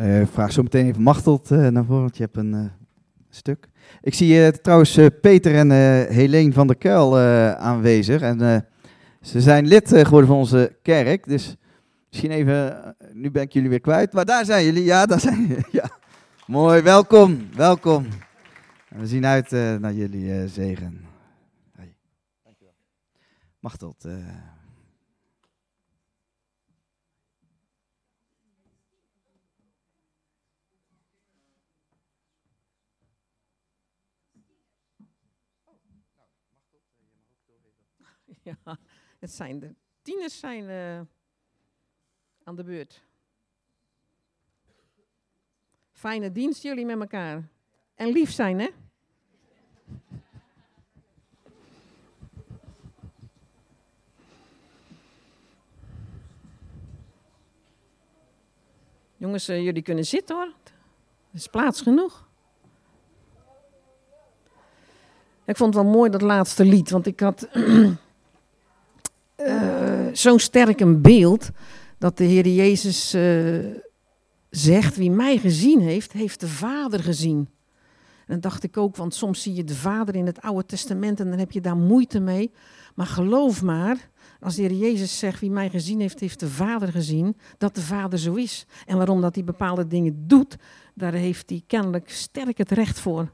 Uh, vraag zo meteen even Machteld uh, naar voren, want je hebt een uh, stuk. Ik zie trouwens Peter en Helene van der Kuil aanwezig. En ze zijn lid geworden van onze kerk. Dus misschien even, nu ben ik jullie weer kwijt. Maar daar zijn jullie, ja, daar zijn jullie. Ja. Mooi, welkom, welkom. we zien uit naar jullie zegen. Hey. Dankjewel. Ja, het zijn de tieners zijn uh, aan de beurt. Fijne dienst jullie met elkaar. En lief zijn, hè? Jongens, uh, jullie kunnen zitten hoor. Er is plaats genoeg. Ik vond het wel mooi dat laatste lied, want ik had zo'n sterk een beeld dat de Heer Jezus uh, zegt, wie mij gezien heeft, heeft de Vader gezien. En dat dacht ik ook, want soms zie je de Vader in het Oude Testament en dan heb je daar moeite mee. Maar geloof maar, als de Heer Jezus zegt, wie mij gezien heeft, heeft de Vader gezien, dat de Vader zo is. En waarom dat hij bepaalde dingen doet, daar heeft hij kennelijk sterk het recht voor.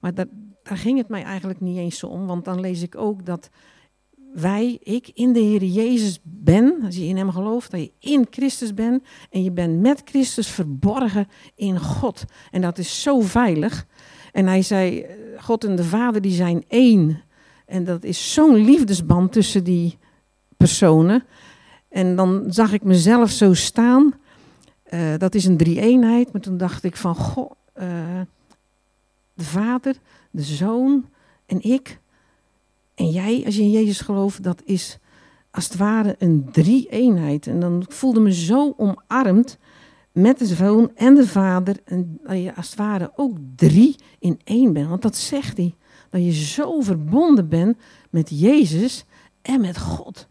Maar daar, daar ging het mij eigenlijk niet eens om, want dan lees ik ook dat wij, ik, in de Heer Jezus ben, als je in Hem gelooft, dat je in Christus bent en je bent met Christus verborgen in God. En dat is zo veilig. En hij zei, God en de Vader die zijn één. En dat is zo'n liefdesband tussen die personen. En dan zag ik mezelf zo staan. Uh, dat is een drie-eenheid. Maar toen dacht ik van, God, uh, de Vader, de Zoon en ik en jij, als je in Jezus gelooft, dat is als het ware een drie-eenheid. En dan voelde me zo omarmd met de zoon en de vader. En dat je als het ware ook drie in één bent. Want dat zegt hij. Dat je zo verbonden bent met Jezus en met God.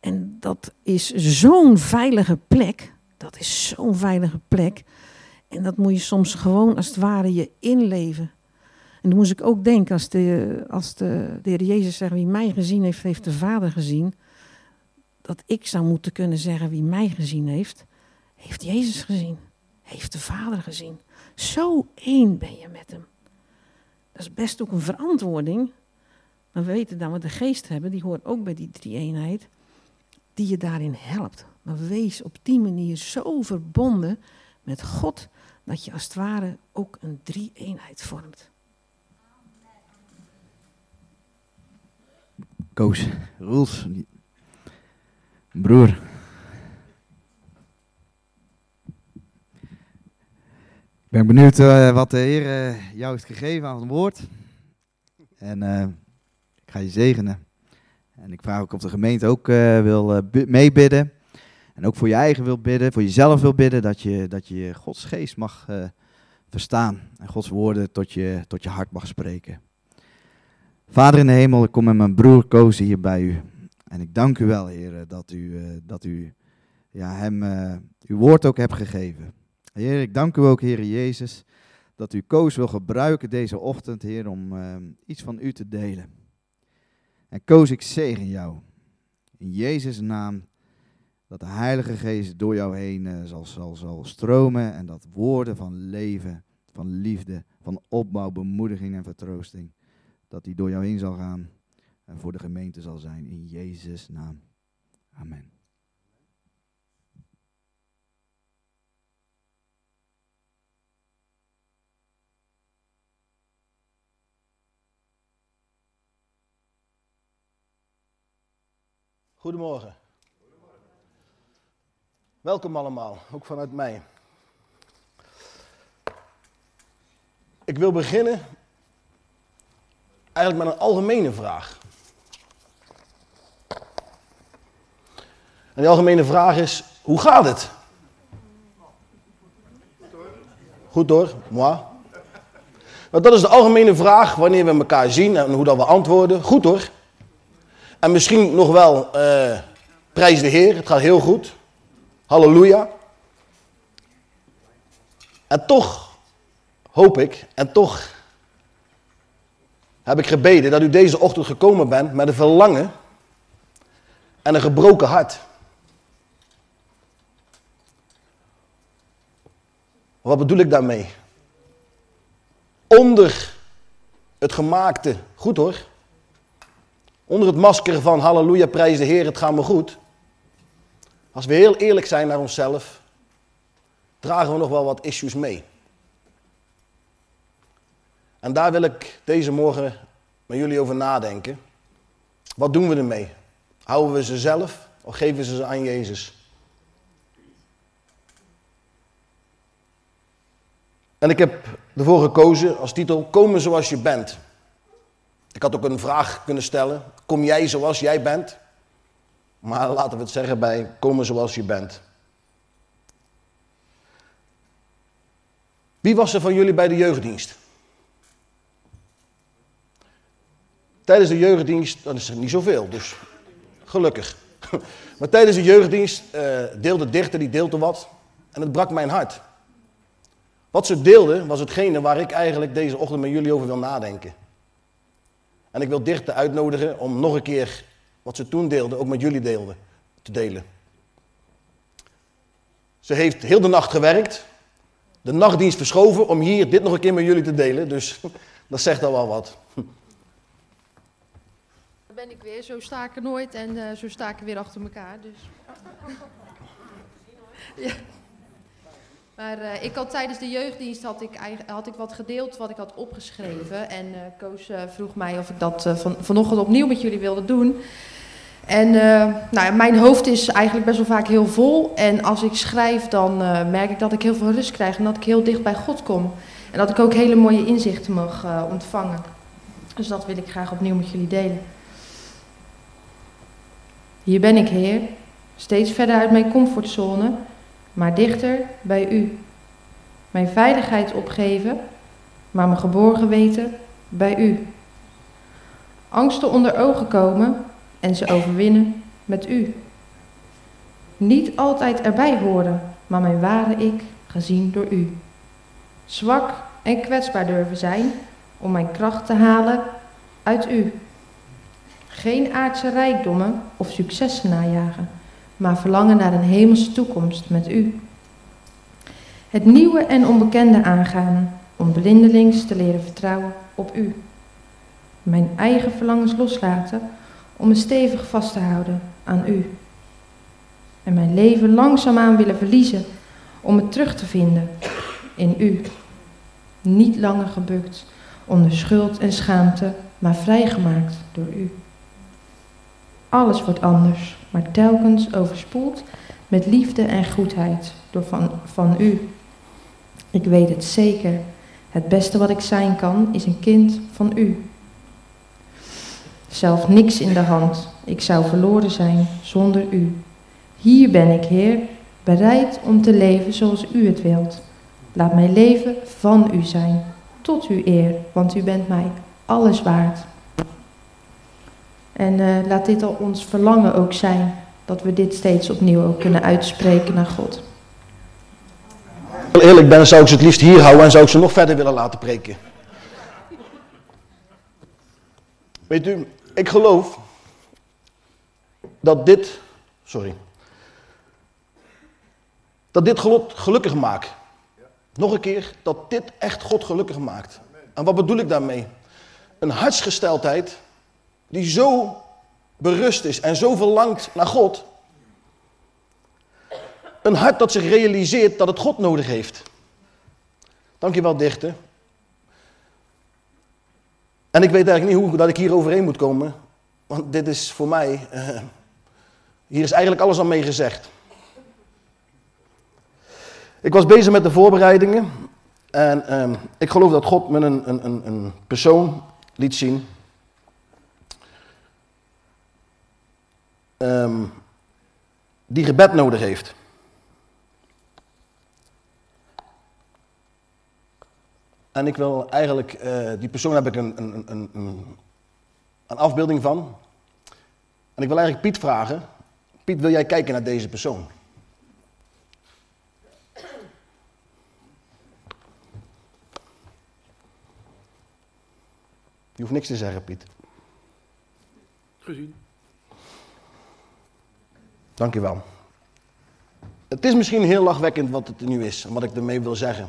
En dat is zo'n veilige plek. Dat is zo'n veilige plek. En dat moet je soms gewoon als het ware je inleven. En toen moest ik ook denken, als de, als de, de Heer Jezus zegt, wie mij gezien heeft, heeft de Vader gezien. Dat ik zou moeten kunnen zeggen, wie mij gezien heeft, heeft Jezus gezien. Heeft de Vader gezien. Zo één ben je met hem. Dat is best ook een verantwoording. Maar we weten dat we de geest hebben, die hoort ook bij die drie-eenheid, die je daarin helpt. Maar wees op die manier zo verbonden met God, dat je als het ware ook een drie-eenheid vormt. Koos, Roels, broer. Ik ben benieuwd uh, wat de Heer uh, jou heeft gegeven aan het woord. En uh, ik ga je zegenen. En ik vraag ook of de gemeente ook wil meebidden. En ook voor je eigen wil bidden, voor jezelf wil bidden, dat je, dat je Gods geest mag verstaan. En Gods woorden tot je, tot je hart mag spreken. Vader in de hemel, ik kom met mijn broer Koos hier bij u. En ik dank u wel, Heer, dat u, eh, dat u ja, hem uh, uw woord ook hebt gegeven. Heer, ik dank u ook, Heer Jezus, dat u Koos wil gebruiken deze ochtend, Heer, om iets van u te delen. En Koos, ik zegen jou. In Jezus' naam, dat de Heilige Geest door jou heen zal, zal, zal stromen en dat woorden van leven, van liefde, van opbouw, bemoediging en vertroosting dat hij door jou heen zal gaan en voor de gemeente zal zijn. In Jezus' naam. Amen. Goedemorgen. Welkom allemaal, ook vanuit mij. Ik wil beginnen eigenlijk met een algemene vraag. En die algemene vraag is, hoe gaat het? Goed hoor, moi. Maar dat is de algemene vraag wanneer we elkaar zien en hoe dat we antwoorden. Goed hoor. En misschien nog wel, uh, prijs de Heer, het gaat heel goed. Halleluja. En toch hoop ik, en toch heb ik gebeden dat u deze ochtend gekomen bent met een verlangen en een gebroken hart. Wat bedoel ik daarmee? Onder het gemaakte, goed hoor, onder het masker van halleluja, prijs de Heer, het gaat me goed. Als we heel eerlijk zijn naar onszelf, dragen we nog wel wat issues mee. En daar wil ik deze morgen met jullie over nadenken. Wat doen we ermee? Houden we ze zelf of geven we ze aan Jezus? En ik heb ervoor gekozen als titel Komen zoals je bent. Ik had ook een vraag kunnen stellen. Kom jij zoals jij bent? Maar laten we het zeggen bij komen zoals je bent. Wie was er van jullie bij de jeugddienst? Tijdens de jeugddienst, dat is er niet zoveel, dus gelukkig. Maar tijdens de jeugddienst uh, deelde dichter, die deelde wat. En het brak mijn hart. Wat ze deelden was hetgene waar ik eigenlijk deze ochtend met jullie over wil nadenken. En ik wil dichter uitnodigen om nog een keer wat ze toen deelden, ook met jullie deelden, te delen. Ze heeft heel de nacht gewerkt, de nachtdienst verschoven om hier dit nog een keer met jullie te delen. Dus dat zegt al wel wat. Ik weer, zo sta ik er nooit en uh, zo sta ik er weer achter elkaar. Dus. ja. Maar uh, ik had tijdens de jeugddienst had ik, had ik wat gedeeld wat ik had opgeschreven. En uh, Koos vroeg mij of ik dat van, vanochtend opnieuw met jullie wilde doen. En nou, mijn hoofd is eigenlijk best wel vaak heel vol. En als ik schrijf, dan merk ik dat ik heel veel rust krijg en dat ik heel dicht bij God kom. En dat ik ook hele mooie inzichten mag ontvangen. Dus dat wil ik graag opnieuw met jullie delen. Hier ben ik, Heer, steeds verder uit mijn comfortzone maar dichter bij u. Mijn veiligheid opgeven, maar mijn geborgen weten bij u. Angsten onder ogen komen en ze overwinnen met u. Niet altijd erbij horen, maar mijn ware ik gezien door u. Zwak en kwetsbaar durven zijn om mijn kracht te halen uit u. Geen aardse rijkdommen of successen najagen maar verlangen naar een hemelse toekomst met u. Het nieuwe en onbekende aangaan, om blindelings te leren vertrouwen op u. Mijn eigen verlangens loslaten, om me stevig vast te houden aan u. En mijn leven langzaamaan willen verliezen, om het terug te vinden in u. Niet langer gebukt onder schuld en schaamte, maar vrijgemaakt door u. Alles wordt anders, maar telkens overspoeld met liefde en goedheid door van, van u. Ik weet het zeker. Het beste wat ik zijn kan is een kind van u. Zelf niks in de hand. Ik zou verloren zijn zonder u. Hier ben ik, Heer, bereid om te leven zoals u het wilt. Laat mijn leven van u zijn, tot uw eer, want u bent mij alles waard. En uh, laat dit al ons verlangen ook zijn, dat we dit steeds opnieuw ook kunnen uitspreken naar God. Eerlijk ben, zou ik ze het liefst hier houden en zou ik ze nog verder willen laten preken. Weet u, ik geloof dat dit, sorry, dat dit God gelukkig maakt. Nog een keer, dat dit echt God gelukkig maakt. En wat bedoel ik daarmee? Een hartsgesteldheid die zo berust is en zo verlangt naar God. Een hart dat zich realiseert dat het God nodig heeft. Dankjewel, dichter. En ik weet eigenlijk niet hoe dat ik hier overheen moet komen. Want dit is voor mij. Uh, hier is eigenlijk alles al mee gezegd. Ik was bezig met de voorbereidingen. En uh, ik geloof dat God me een, een, een persoon liet zien. Ehm, die gebed nodig heeft. En ik wil eigenlijk, eh, die persoon heb ik een, een, een, een, afbeelding van. En ik wil eigenlijk Piet vragen. Piet, wil jij kijken naar deze persoon? Je hoeft niks te zeggen, Piet. Gezien. Dankjewel. Het is misschien heel lachwekkend wat het nu is en wat ik ermee wil zeggen.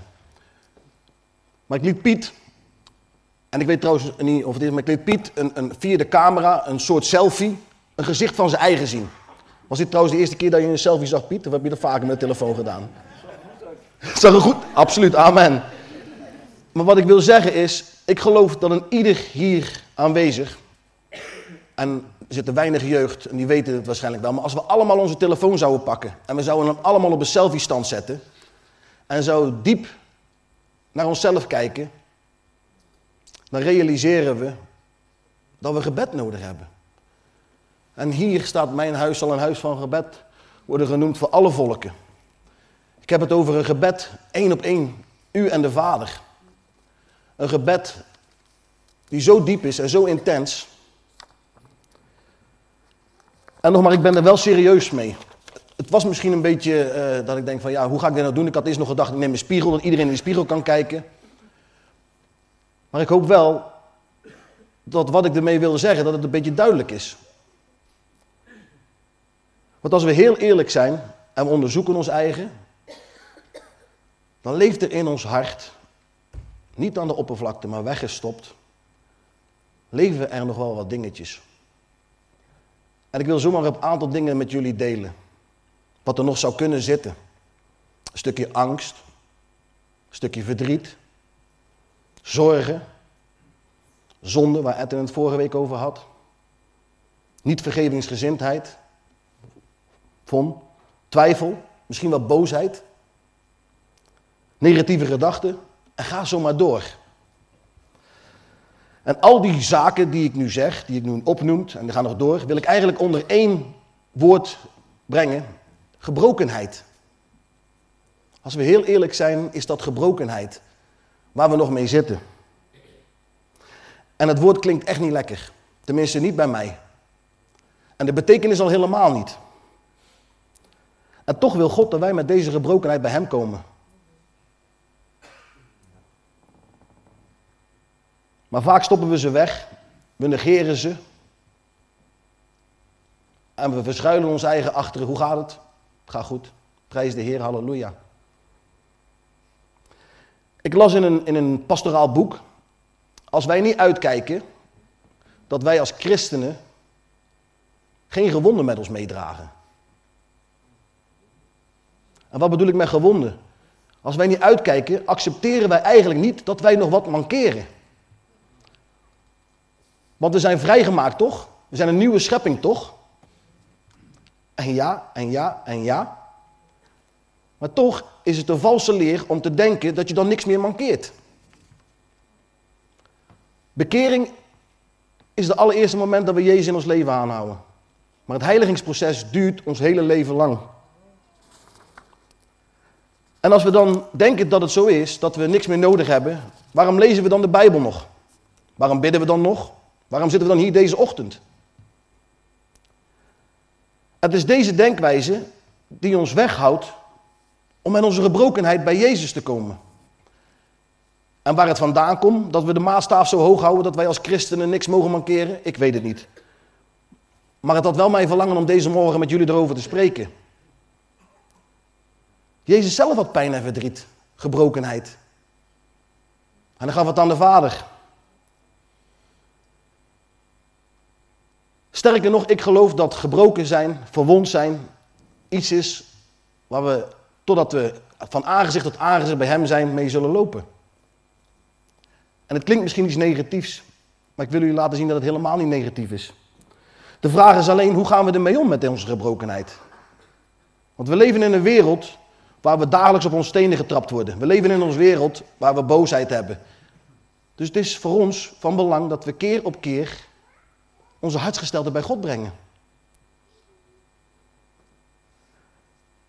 Maar ik liet Piet, en ik weet trouwens niet of het is, maar ik liet Piet een, een, via de camera een soort selfie, een gezicht van zijn eigen zien. Was dit trouwens de eerste keer dat je een selfie zag, Piet? Of heb je dat vaker met de telefoon gedaan? Zag er goed? Absoluut, amen. Maar wat ik wil zeggen is, ik geloof dat een ieder hier aanwezig, en er zit weinig jeugd en die weten het waarschijnlijk wel, maar als we allemaal onze telefoon zouden pakken en we zouden hem allemaal op een selfie stand zetten en zo diep naar onszelf kijken, dan realiseren we dat we gebed nodig hebben. En hier staat mijn huis al een huis van gebed, worden genoemd voor alle volken. Ik heb het over een gebed, één op één, u en de Vader. Een gebed die zo diep is en zo intens. En nog maar, ik ben er wel serieus mee. Het was misschien een beetje uh, dat ik denk van ja, hoe ga ik dit nou doen? Ik had eerst nog gedacht, ik neem een spiegel, dat iedereen in de spiegel kan kijken. Maar ik hoop wel dat wat ik ermee wilde zeggen, dat het een beetje duidelijk is. Want als we heel eerlijk zijn en we onderzoeken ons eigen, dan leeft er in ons hart, niet aan de oppervlakte, maar weggestopt, leven er nog wel wat dingetjes. En ik wil zomaar een aantal dingen met jullie delen. Wat er nog zou kunnen zitten. Een stukje angst, een stukje verdriet, zorgen, zonde, waar Ed het vorige week over had. Niet vergevingsgezindheid, von, twijfel, misschien wel boosheid, negatieve gedachten en ga zo maar door. En al die zaken die ik nu zeg, die ik nu opnoem, en die gaan nog door, wil ik eigenlijk onder één woord brengen. Gebrokenheid. Als we heel eerlijk zijn, is dat gebrokenheid waar we nog mee zitten. En het woord klinkt echt niet lekker. Tenminste, niet bij mij. En de betekenis al helemaal niet. En toch wil God dat wij met deze gebrokenheid bij Hem komen. Maar vaak stoppen we ze weg, we negeren ze. En we verschuilen ons eigen achter. Hoe gaat het? Gaat goed. Prijs de Heer, halleluja. Ik las in een, in een pastoraal boek. Als wij niet uitkijken, dat wij als christenen geen gewonden met ons meedragen. En wat bedoel ik met gewonden? Als wij niet uitkijken, accepteren wij eigenlijk niet dat wij nog wat mankeren. Want we zijn vrijgemaakt, toch? We zijn een nieuwe schepping, toch? En ja, en ja, en ja. Maar toch is het een valse leer om te denken dat je dan niks meer mankeert. Bekering is het allereerste moment dat we Jezus in ons leven aanhouden. Maar het heiligingsproces duurt ons hele leven lang. En als we dan denken dat het zo is, dat we niks meer nodig hebben, waarom lezen we dan de Bijbel nog? Waarom bidden we dan nog? Waarom zitten we dan hier deze ochtend? Het is deze denkwijze die ons weghoudt om met onze gebrokenheid bij Jezus te komen. En waar het vandaan komt, dat we de maatstaaf zo hoog houden dat wij als christenen niks mogen mankeren, ik weet het niet. Maar het had wel mijn verlangen om deze morgen met jullie erover te spreken. Jezus zelf had pijn en verdriet, gebrokenheid. En dan gaf het aan de Vader. Sterker nog, ik geloof dat gebroken zijn, verwond zijn, iets is waar we, totdat we van aangezicht tot aangezicht bij Hem zijn, mee zullen lopen. En het klinkt misschien iets negatiefs, maar ik wil u laten zien dat het helemaal niet negatief is. De vraag is alleen, hoe gaan we ermee om met onze gebrokenheid? Want we leven in een wereld waar we dagelijks op ons stenen getrapt worden. We leven in een wereld waar we boosheid hebben. Dus het is voor ons van belang dat we keer op keer onze hartsgesteldheid bij God brengen.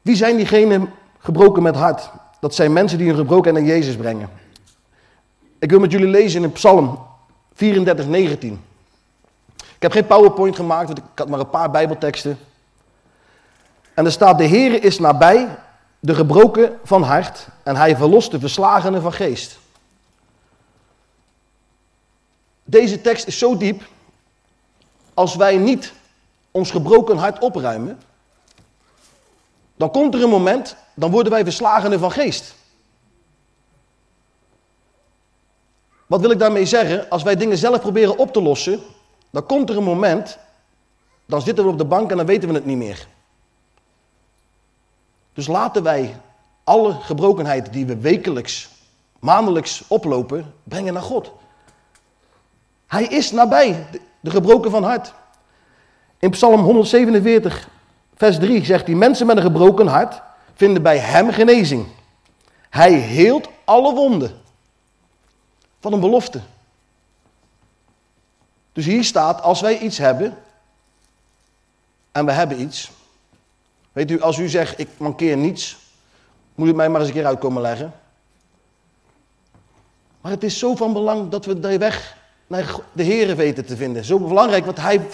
Wie zijn diegenen gebroken met hart? Dat zijn mensen die hun gebrokenheid naar Jezus brengen. Ik wil met jullie lezen in Psalm 34, 19. Ik heb geen PowerPoint gemaakt, want ik had maar een paar Bijbelteksten. En er staat: De Heer is nabij de gebroken van hart en hij verlost de verslagenen van geest. deze tekst is zo diep. Als wij niet ons gebroken hart opruimen, dan komt er een moment, dan worden wij verslagenen van geest. Wat wil ik daarmee zeggen? Als wij dingen zelf proberen op te lossen, dan komt er een moment, dan zitten we op de bank en dan weten we het niet meer. Dus laten wij alle gebrokenheid die we wekelijks, maandelijks oplopen, brengen naar God. Hij is nabij, de gebroken van hart. In Psalm 147, vers 3 zegt hij, mensen met een gebroken hart vinden bij hem genezing. Hij heelt alle wonden. Van een belofte. Dus hier staat, als wij iets hebben, en we hebben iets. Weet u, als u zegt, ik mankeer niets, moet u mij maar eens een keer uitkomen leggen. Maar het is zo van belang dat we de weg naar de Heer weten te vinden. Zo belangrijk, want Hij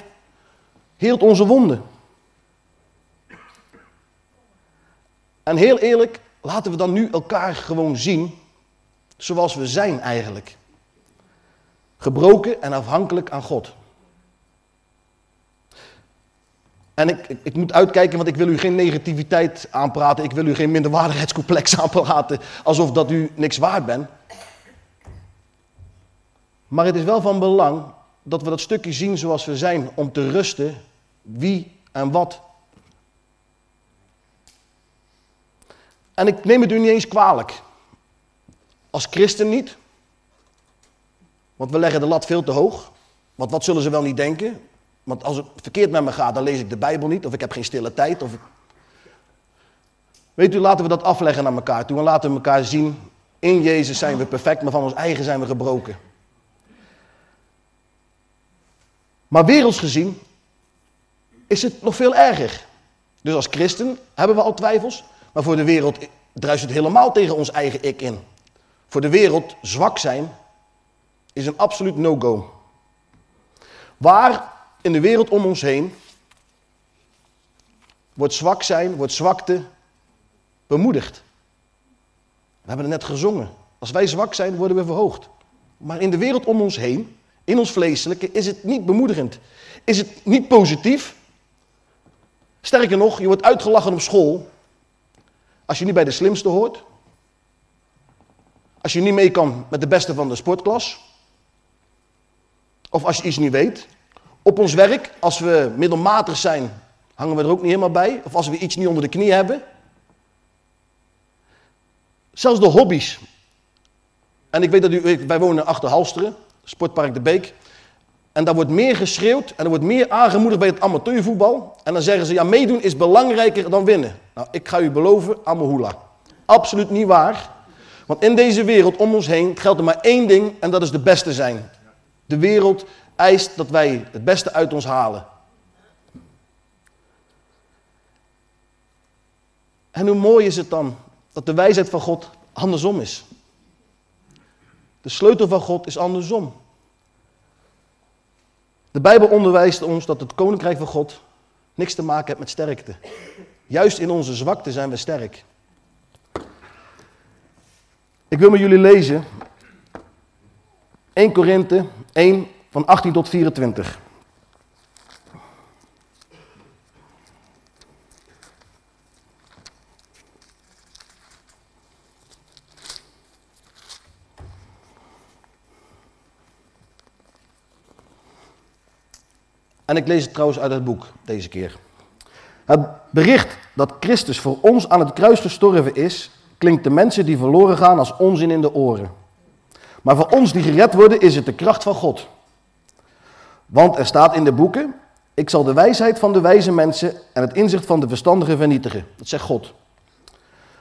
heelt onze wonden. En heel eerlijk, laten we dan nu elkaar gewoon zien zoals we zijn eigenlijk. Gebroken en afhankelijk aan God. En ik, ik, ik, moet uitkijken, want ik wil u geen negativiteit aanpraten. Ik wil u geen minderwaardigheidscomplex aanpraten. Alsof dat u niks waard bent. Maar het is wel van belang dat we dat stukje zien zoals we zijn. Om te rusten wie en wat. En ik neem het u niet eens kwalijk. Als christen niet. Want we leggen de lat veel te hoog. Want wat zullen ze wel niet denken? Want als het verkeerd met me gaat, dan lees ik de Bijbel niet. Of ik heb geen stille tijd. Of... Weet u, laten we dat afleggen naar elkaar toe. En laten we elkaar zien. In Jezus zijn we perfect, maar van ons eigen zijn we gebroken. Maar werelds gezien is het nog veel erger. Dus als christen hebben we al twijfels. Maar voor de wereld druist het helemaal tegen ons eigen ik in. Voor de wereld zwak zijn is een absoluut no-go. Waar in de wereld om ons heen wordt zwak zijn, wordt zwakte bemoedigd. We hebben het net gezongen. Als wij zwak zijn, worden we verhoogd. Maar in de wereld om ons heen, in ons vleeselijke, is het niet bemoedigend. Is het niet positief. Sterker nog, je wordt uitgelachen op school als je niet bij de slimste hoort. Als je niet mee kan met de beste van de sportklas. Of als je iets niet weet. Op ons werk, als we middelmatig zijn, hangen we er ook niet helemaal bij. Of als we iets niet onder de knie hebben. Zelfs de hobby's. En ik weet dat u, wij wonen achter Halsteren, Sportpark de Beek. En daar wordt meer geschreeuwd en er wordt meer aangemoedigd bij het amateurvoetbal. En dan zeggen ze, ja, meedoen is belangrijker dan winnen. Nou, ik ga u beloven, Amahula. Absoluut niet waar. Want in deze wereld om ons heen geldt er maar één ding en dat is de beste zijn. De wereld eist dat wij het beste uit ons halen. En hoe mooi is het dan dat de wijsheid van God andersom is. De sleutel van God is andersom. De Bijbel onderwijst ons dat het koninkrijk van God niks te maken heeft met sterkte. Juist in onze zwakte zijn we sterk. Ik wil met jullie lezen 1 Korinthe 1 van 18 tot 24. En ik lees het trouwens uit het boek deze keer. Het bericht dat Christus voor ons aan het kruis gestorven is, klinkt de mensen die verloren gaan als onzin in de oren. Maar voor ons die gered worden is het de kracht van God. Want er staat in de boeken, ik zal de wijsheid van de wijze mensen en het inzicht van de verstandigen vernietigen. Dat zegt God.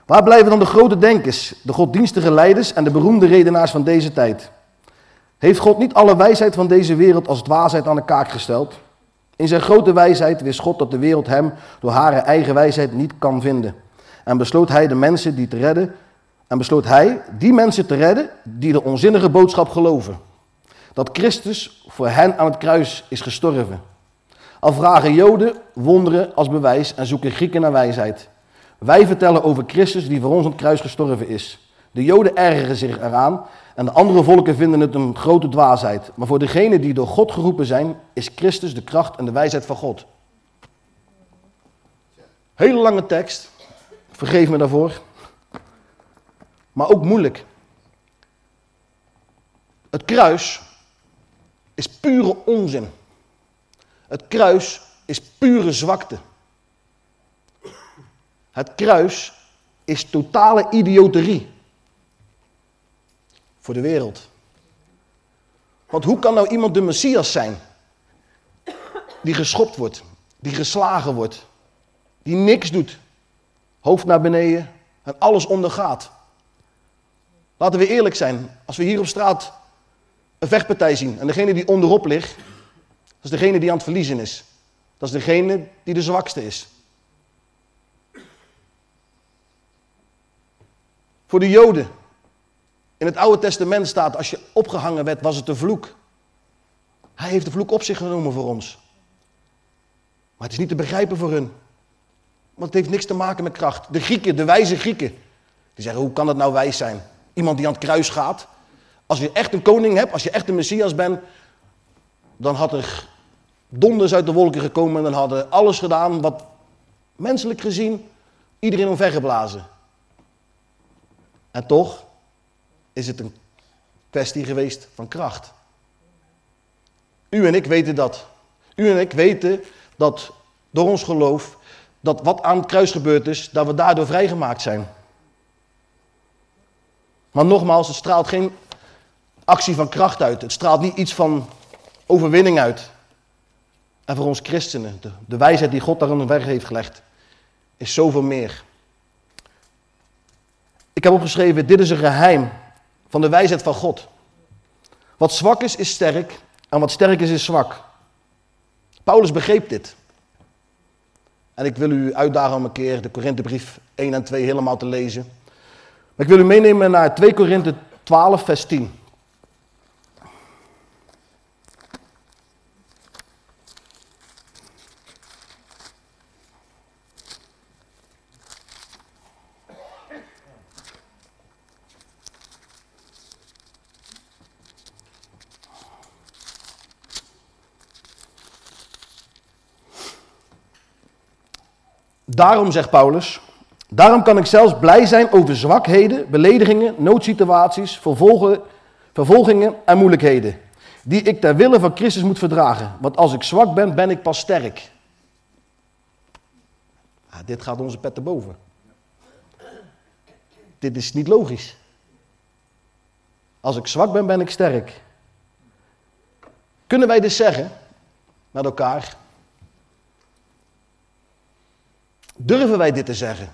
Waar blijven dan de grote denkers, de goddienstige leiders en de beroemde redenaars van deze tijd? Heeft God niet alle wijsheid van deze wereld als dwaasheid aan de kaak gesteld? In zijn grote wijsheid wist God dat de wereld hem door haar eigen wijsheid niet kan vinden. En besloot hij de mensen die te redden, en besloot hij die mensen te redden die de onzinnige boodschap geloven. Dat Christus voor hen aan het kruis is gestorven. Al vragen Joden wonderen als bewijs en zoeken Grieken naar wijsheid. Wij vertellen over Christus die voor ons aan het kruis gestorven is. De Joden ergeren zich eraan en de andere volken vinden het een grote dwaasheid. Maar voor degenen die door God geroepen zijn, is Christus de kracht en de wijsheid van God. Hele lange tekst, vergeef me daarvoor. Maar ook moeilijk. Het kruis is pure onzin. Het kruis is pure zwakte. Het kruis is totale idioterie voor de wereld. Want hoe kan nou iemand de Messias zijn die geschopt wordt, die geslagen wordt, die niks doet, hoofd naar beneden en alles ondergaat? Laten we eerlijk zijn, als we hier op straat een vechtpartij zien en degene die onderop ligt, dat is degene die aan het verliezen is. Dat is degene die de zwakste is. Voor de Joden. In het Oude Testament staat, als je opgehangen werd, was het de vloek. Hij heeft de vloek op zich genomen voor ons. Maar het is niet te begrijpen voor hun. Want het heeft niks te maken met kracht. De Grieken, de wijze Grieken, die zeggen, hoe kan het nou wijs zijn? Iemand die aan het kruis gaat. Als je echt een koning hebt, als je echt een Messias bent, dan had er donders uit de wolken gekomen en dan hadden alles gedaan wat menselijk gezien iedereen omvergeblazen. En toch is het een kwestie geweest van kracht. U en ik weten dat. U en ik weten dat door ons geloof, dat wat aan het kruis gebeurd is, dat we daardoor vrijgemaakt zijn. Maar nogmaals, het straalt geen actie van kracht uit. Het straalt niet iets van overwinning uit. En voor ons christenen, de, wijsheid die God daar weg heeft gelegd, is zoveel meer. Ik heb opgeschreven, dit is een geheim van de wijsheid van God. Wat zwak is, is sterk en wat sterk is, is zwak. Paulus begreep dit. En ik wil u uitdagen om een keer de Korinthebrief 1 en 2 helemaal te lezen. Maar ik wil u meenemen naar 2 Korinthe 12, vers 10. Daarom, zegt Paulus, daarom kan ik zelfs blij zijn over zwakheden, beledigingen, noodsituaties, vervolgen, vervolgingen en moeilijkheden. Die ik ter wille van Christus moet verdragen. Want als ik zwak ben, ben ik pas sterk. Dit gaat onze pet boven. Dit is niet logisch. Als ik zwak ben, ben ik sterk. Kunnen wij dus zeggen met elkaar, Durven wij dit te zeggen?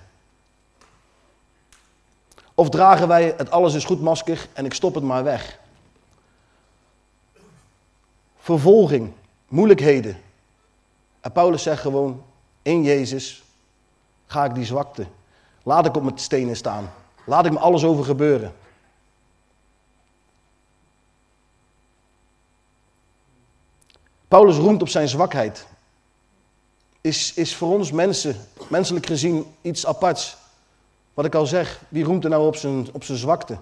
Of dragen wij het alles is goed masker en ik stop het maar weg? Vervolging, moeilijkheden. En Paulus zegt gewoon, in Jezus ga ik die zwakte. Laat ik op mijn stenen staan. Laat ik me alles over gebeuren. Paulus roemt op zijn zwakheid is, is voor ons mensen, menselijk gezien, iets aparts. Wat ik al zeg, wie roemt er nou op zijn, op zijn zwakte?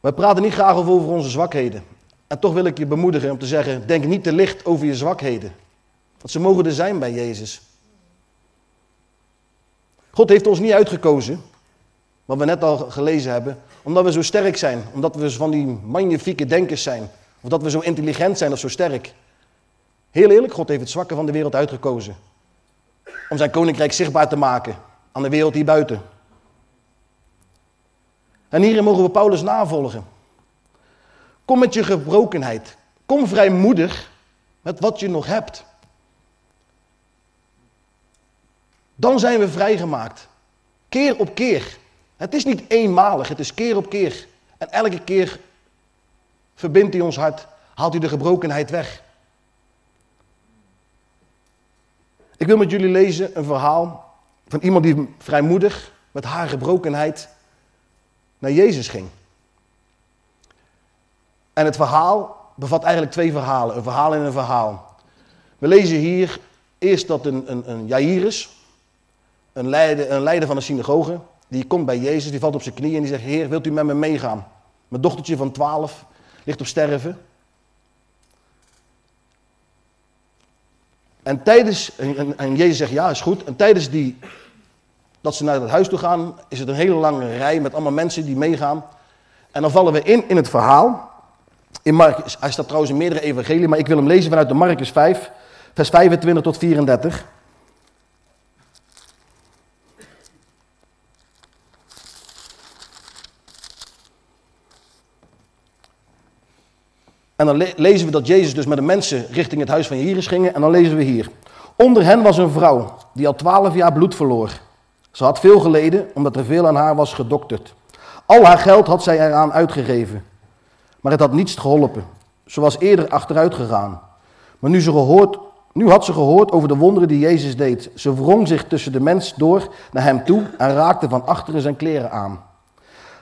Wij praten niet graag over onze zwakheden. En toch wil ik je bemoedigen om te zeggen, denk niet te licht over je zwakheden. Want ze mogen er zijn bij Jezus. God heeft ons niet uitgekozen, wat we net al gelezen hebben, omdat we zo sterk zijn, omdat we van die magnifieke denkers zijn, of dat we zo intelligent zijn of zo sterk. Heel eerlijk, God heeft het zwakke van de wereld uitgekozen. Om zijn koninkrijk zichtbaar te maken aan de wereld hier buiten. En hierin mogen we Paulus navolgen. Kom met je gebrokenheid. Kom vrijmoedig met wat je nog hebt. Dan zijn we vrijgemaakt. Keer op keer. Het is niet eenmalig, het is keer op keer. En elke keer verbindt hij ons hart, haalt hij de gebrokenheid weg. Ik wil met jullie lezen een verhaal van iemand die vrijmoedig met haar gebrokenheid naar Jezus ging. En het verhaal bevat eigenlijk twee verhalen, een verhaal en een verhaal. We lezen hier eerst dat een, een, een Jairus, een leider, een leider van een synagoge, die komt bij Jezus, die valt op zijn knieën en die zegt, Heer, wilt u met me meegaan? Mijn dochtertje van 12 ligt op sterven. En tijdens, en, en Jezus zegt ja, is goed. En tijdens die, dat ze naar het huis toe gaan, is het een hele lange rij met allemaal mensen die meegaan. En dan vallen we in in het verhaal. In Marcus, hij staat trouwens in meerdere evangelieën, maar ik wil hem lezen vanuit de Marcus 5, vers 25 tot 34. En dan le- lezen we dat Jezus dus met de mensen richting het huis van Jairus gingen. En dan lezen we hier. Onder hen was een vrouw die al twaalf jaar bloed verloor. Ze had veel geleden omdat er veel aan haar was gedokterd. Al haar geld had zij eraan uitgegeven. Maar het had niets geholpen. Ze was eerder achteruit gegaan. Maar nu, ze nu had ze gehoord over de wonderen die Jezus deed. Ze wrong zich tussen de mens door naar hem toe en raakte van achteren zijn kleren aan.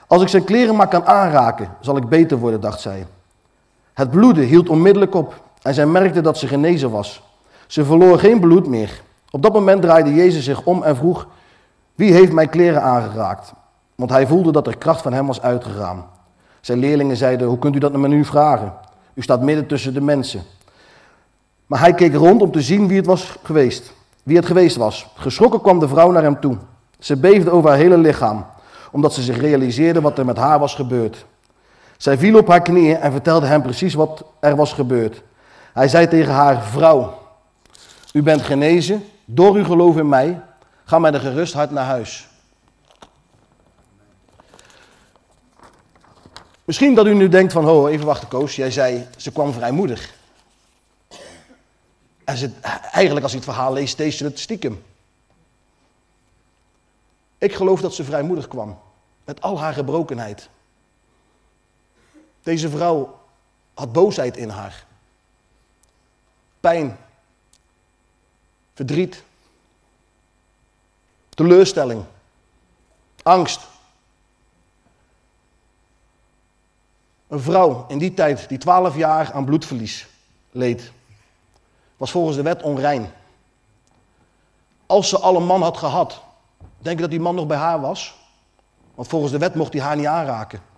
Als ik zijn kleren maar kan aanraken, zal ik beter worden, dacht zij. Het bloeden hield onmiddellijk op en zij merkte dat ze genezen was. Ze verloor geen bloed meer. Op dat moment draaide Jezus zich om en vroeg: Wie heeft mijn kleren aangeraakt? Want hij voelde dat er kracht van hem was uitgegaan. Zijn leerlingen zeiden: Hoe kunt u dat me nu vragen? U staat midden tussen de mensen. Maar hij keek rond om te zien wie het was geweest. Wie het geweest was. Geschrokken kwam de vrouw naar hem toe. Ze beefde over haar hele lichaam, omdat ze zich realiseerde wat er met haar was gebeurd. Zij viel op haar knieën en vertelde hem precies wat er was gebeurd. Hij zei tegen haar: Vrouw, u bent genezen door uw geloof in mij. Ga met een gerust hart naar huis. Misschien dat u nu denkt van, oh, even wachten Koos, jij zei, ze kwam vrijmoedig. En eigenlijk als je het verhaal leest, deed ze het stiekem. Ik geloof dat ze vrijmoedig kwam, met al haar gebrokenheid. Deze vrouw had boosheid in haar. Pijn. Verdriet. Teleurstelling. Angst. Een vrouw in die tijd die twaalf jaar aan bloedverlies leed, was volgens de wet onrein. Als ze al een man had gehad, denk je dat die man nog bij haar was? Want volgens de wet mocht hij haar niet aanraken.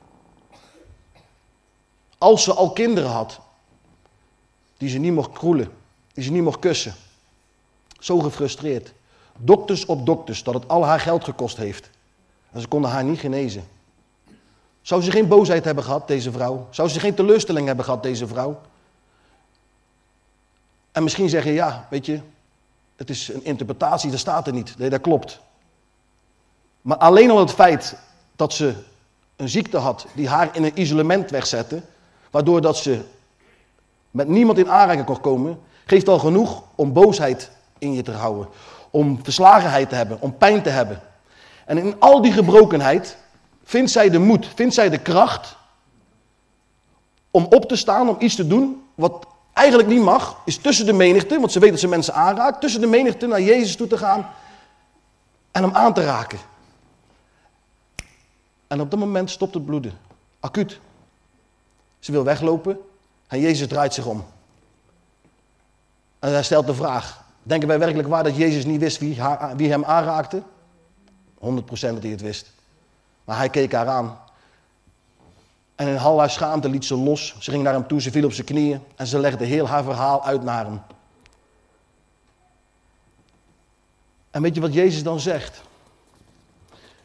Als ze al kinderen had, die ze niet mocht kroelen, die ze niet mocht kussen. Zo gefrustreerd. Dokters op dokters, dat het al haar geld gekost heeft. En ze konden haar niet genezen. Zou ze geen boosheid hebben gehad, deze vrouw? Zou ze geen teleurstelling hebben gehad, deze vrouw? En misschien zeg je, ja, weet je, het is een interpretatie, dat staat er niet. Nee, dat klopt. Maar alleen al het feit dat ze een ziekte had die haar in een isolement wegzette, waardoor dat ze met niemand in aanraking kon komen, geeft al genoeg om boosheid in je te houden. Om verslagenheid te hebben, om pijn te hebben. En in al die gebrokenheid vindt zij de moed, vindt zij de kracht om op te staan, om iets te doen wat eigenlijk niet mag, is tussen de menigte, want ze weet dat ze mensen aanraakt, tussen de menigte naar Jezus toe te gaan en hem aan te raken. En op dat moment stopt het bloeden, acuut. Ze wil weglopen en Jezus draait zich om. En hij stelt de vraag, denken wij werkelijk waar dat Jezus niet wist wie, haar, wie hem aanraakte? 100% dat hij het wist. Maar hij keek haar aan. En in al haar schaamte liet ze los. Ze ging naar hem toe, ze viel op zijn knieën en ze legde heel haar verhaal uit naar hem. En weet je wat Jezus dan zegt?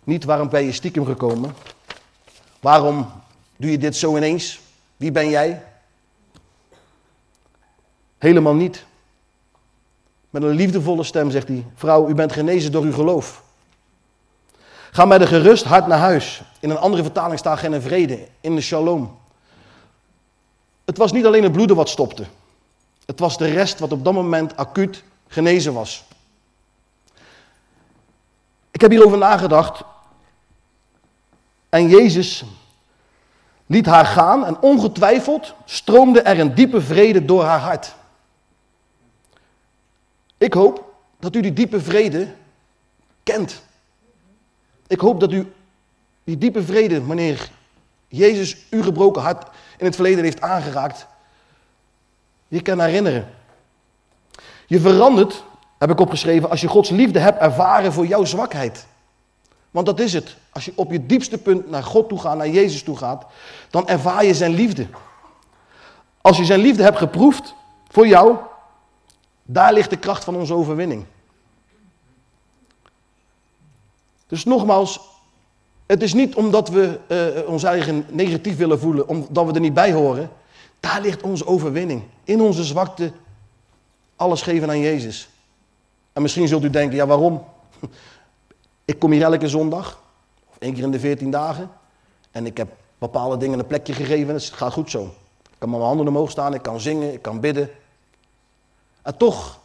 Niet waarom ben je stiekem gekomen? Waarom doe je dit zo ineens? Wie ben jij? Helemaal niet. Met een liefdevolle stem zegt hij: Vrouw, u bent genezen door uw geloof. Ga met een gerust hart naar huis. In een andere vertaling staat geen vrede, in de shalom. Het was niet alleen het bloeden wat stopte. Het was de rest wat op dat moment acuut genezen was. Ik heb hierover nagedacht. En Jezus liet haar gaan en ongetwijfeld stroomde er een diepe vrede door haar hart. Ik hoop dat u die diepe vrede kent. Ik hoop dat u die diepe vrede, wanneer Jezus uw gebroken hart in het verleden heeft aangeraakt, je kan herinneren. Je verandert, heb ik opgeschreven, als je Gods liefde hebt ervaren voor jouw zwakheid. Want dat is het. Als je op je diepste punt naar God toe gaat, naar Jezus toe gaat, dan ervaar je zijn liefde. Als je zijn liefde hebt geproefd voor jou, daar ligt de kracht van onze overwinning. Dus nogmaals, het is niet omdat we uh, ons eigen negatief willen voelen, omdat we er niet bij horen. Daar ligt onze overwinning. In onze zwakte alles geven aan Jezus. En misschien zult u denken, ja waarom? Ik kom hier elke zondag, of één keer in de veertien dagen. En ik heb bepaalde dingen een plekje gegeven het gaat goed zo. Ik kan mijn handen omhoog staan, ik kan zingen, ik kan bidden. En toch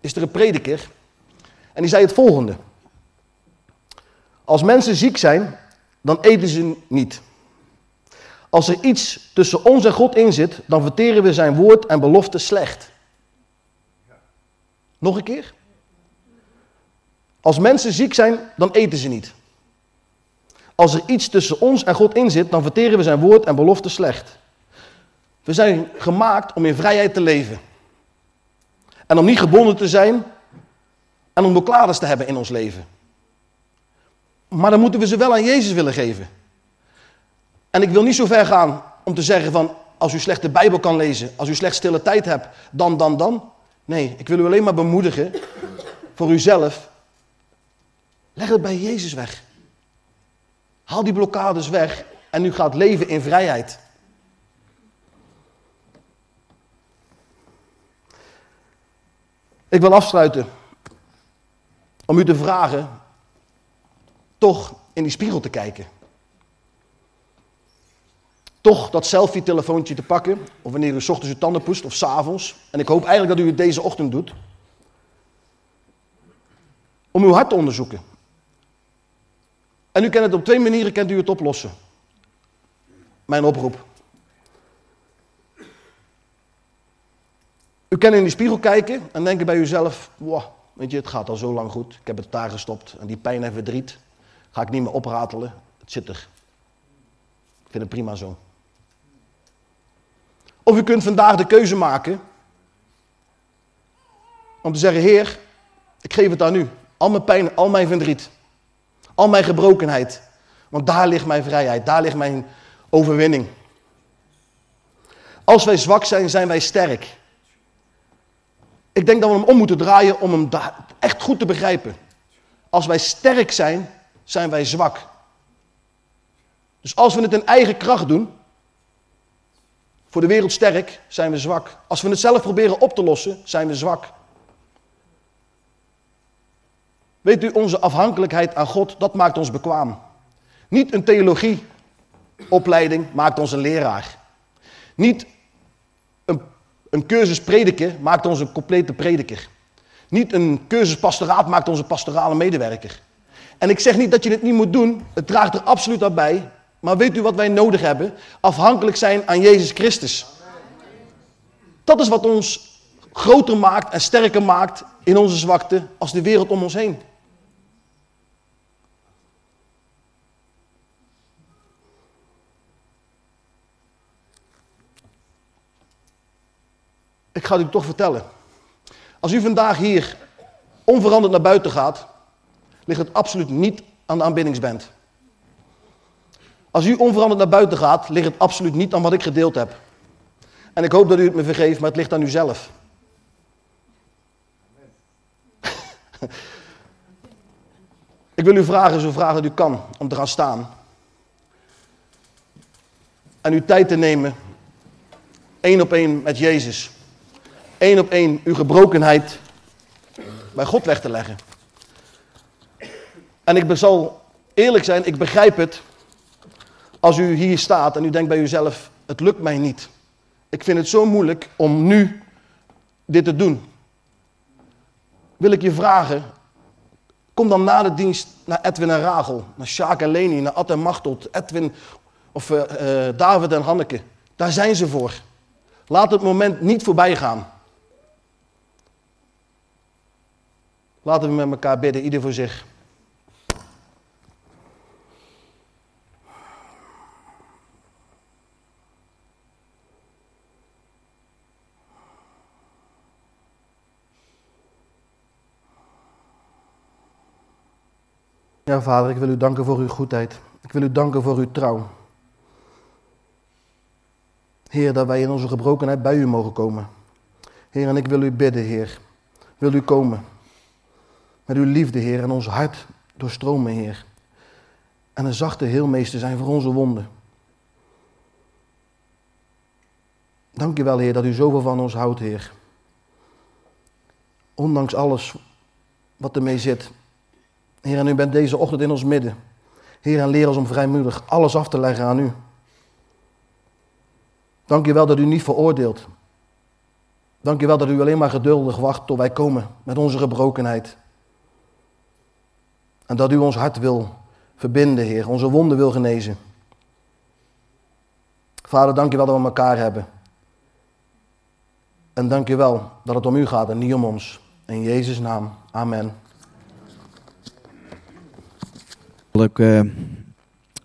is er een prediker en die zei het volgende. Als mensen ziek zijn, dan eten ze niet. Als er iets tussen ons en God in zit, dan verteren we zijn woord en belofte slecht. Nog een keer. Als mensen ziek zijn, dan eten ze niet. Als er iets tussen ons en God in zit, dan verteren we zijn woord en belofte slecht. We zijn gemaakt om in vrijheid te leven. En om niet gebonden te zijn en om blokkades te hebben in ons leven. Maar dan moeten we ze wel aan Jezus willen geven. En ik wil niet zo ver gaan om te zeggen van als u slecht de Bijbel kan lezen, als u slecht stille tijd hebt, dan, dan, dan. Nee, ik wil u alleen maar bemoedigen voor uzelf. Leg het bij Jezus weg. Haal die blokkades weg en u gaat leven in vrijheid. Ik wil afsluiten om u te vragen toch in die spiegel te kijken. Toch dat selfie-telefoontje te pakken, of wanneer u s ochtends uw tanden poest, of s avonds. En ik hoop eigenlijk dat u het deze ochtend doet. Om uw hart te onderzoeken. En u kent het op twee manieren, kent u het oplossen. Mijn oproep. U kan in die spiegel kijken en denken bij uzelf, wow, weet je, het gaat al zo lang goed. Ik heb het daar gestopt en die pijn en verdriet ga ik niet meer opratelen. Het zit er. Ik vind het prima zo. Of u kunt vandaag de keuze maken om te zeggen, Heer, ik geef het aan u. Al mijn pijn, al mijn verdriet, al mijn gebrokenheid. Want daar ligt mijn vrijheid, daar ligt mijn overwinning. Als wij zwak zijn, zijn wij sterk. Ik denk dat we hem om moeten draaien om hem echt goed te begrijpen. Als wij sterk zijn, zijn wij zwak. Dus als we het in eigen kracht doen, voor de wereld sterk, zijn we zwak. Als we het zelf proberen op te lossen, zijn we zwak. Weet u, onze afhankelijkheid aan God, dat maakt ons bekwaam. Niet een theologieopleiding maakt ons een leraar. Niet een, een cursus prediken maakt ons een complete prediker. Niet een cursus pastoraat maakt ons een pastorale medewerker. En ik zeg niet dat je het niet moet doen, het draagt er absoluut aan bij. Maar weet u wat wij nodig hebben? Afhankelijk zijn aan Jezus Christus. Dat is wat ons groter maakt en sterker maakt in onze zwakte als de wereld om ons heen. Ik ga het u toch vertellen. Als u vandaag hier onveranderd naar buiten gaat, ligt het absoluut niet aan de aanbiddingsband. Als u onveranderd naar buiten gaat, ligt het absoluut niet aan wat ik gedeeld heb. En ik hoop dat u het me vergeeft, maar het ligt aan u zelf. ik wil u vragen, zo vragen dat u kan, om te gaan staan. En uw tijd te nemen, één op één met Jezus. Eén op één uw gebrokenheid bij God weg te leggen. En ik zal eerlijk zijn, ik begrijp het als u hier staat en u denkt bij uzelf, het lukt mij niet. Ik vind het zo moeilijk om nu dit te doen. Wil ik je vragen, kom dan na de dienst naar Edwin en Rachel, naar Sjaak en Leni, naar Ad en Machtelt, Edwin of uh, uh, David en Hanneke. Daar zijn ze voor. Laat het moment niet voorbij gaan. Laten we met elkaar bidden, ieder voor zich. Ja, Vader, ik wil u danken voor uw goedheid. Ik wil u danken voor uw trouw. Heer, dat wij in onze gebrokenheid bij u mogen komen. Heer, en ik wil u bidden, Heer. Wil u komen. Met uw liefde, Heer, en ons hart doorstromen, Heer. En een zachte heelmeester zijn voor onze wonden. Dank u wel, Heer, dat u zoveel van ons houdt, Heer. Ondanks alles wat ermee zit. Heer, en u bent deze ochtend in ons midden. Heer, en leer ons om vrijmoedig alles af te leggen aan u. Dank u wel dat u niet veroordeelt. Dank u wel dat u alleen maar geduldig wacht tot wij komen met onze gebrokenheid. En dat u ons hart wil verbinden, Heer, onze wonden wil genezen. Vader, dank u wel dat we elkaar hebben. En dank u wel dat het om u gaat en niet om ons. In Jezus' naam. Amen. Ik uh,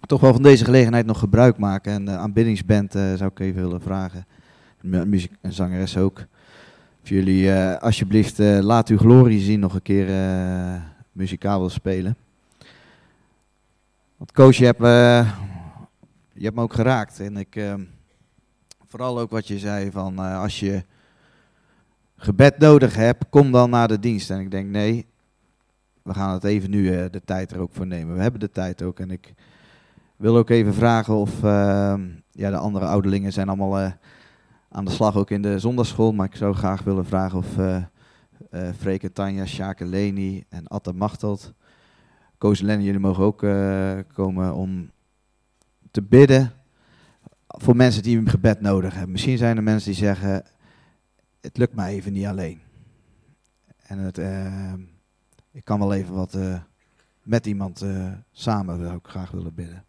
toch wel van deze gelegenheid nog gebruik maken. En de aanbiddingsband uh, zou ik even willen vragen. Muziek en zangeres ook. Of jullie alsjeblieft laat uw glorie zien nog een keer muzikaal willen spelen. Want coach, je hebt, je hebt me ook geraakt. En ik, vooral ook wat je zei van als je gebed nodig hebt, kom dan naar de dienst. En ik denk nee, we gaan het even nu uh, de tijd er ook voor nemen. We hebben de tijd ook. En ik wil ook even vragen of uh, ja, de andere ouderlingen zijn allemaal uh, aan de slag ook in de zondagschool. Maar ik zou graag willen vragen of uh, Freke, Tanja, Sjake, Leni en Atta Machteld, Koos Lenny, jullie mogen ook komen om te bidden voor mensen die een gebed nodig hebben. Misschien zijn er mensen die zeggen, het lukt mij even niet alleen. En het, ik kan wel even wat met iemand samen ik graag willen bidden.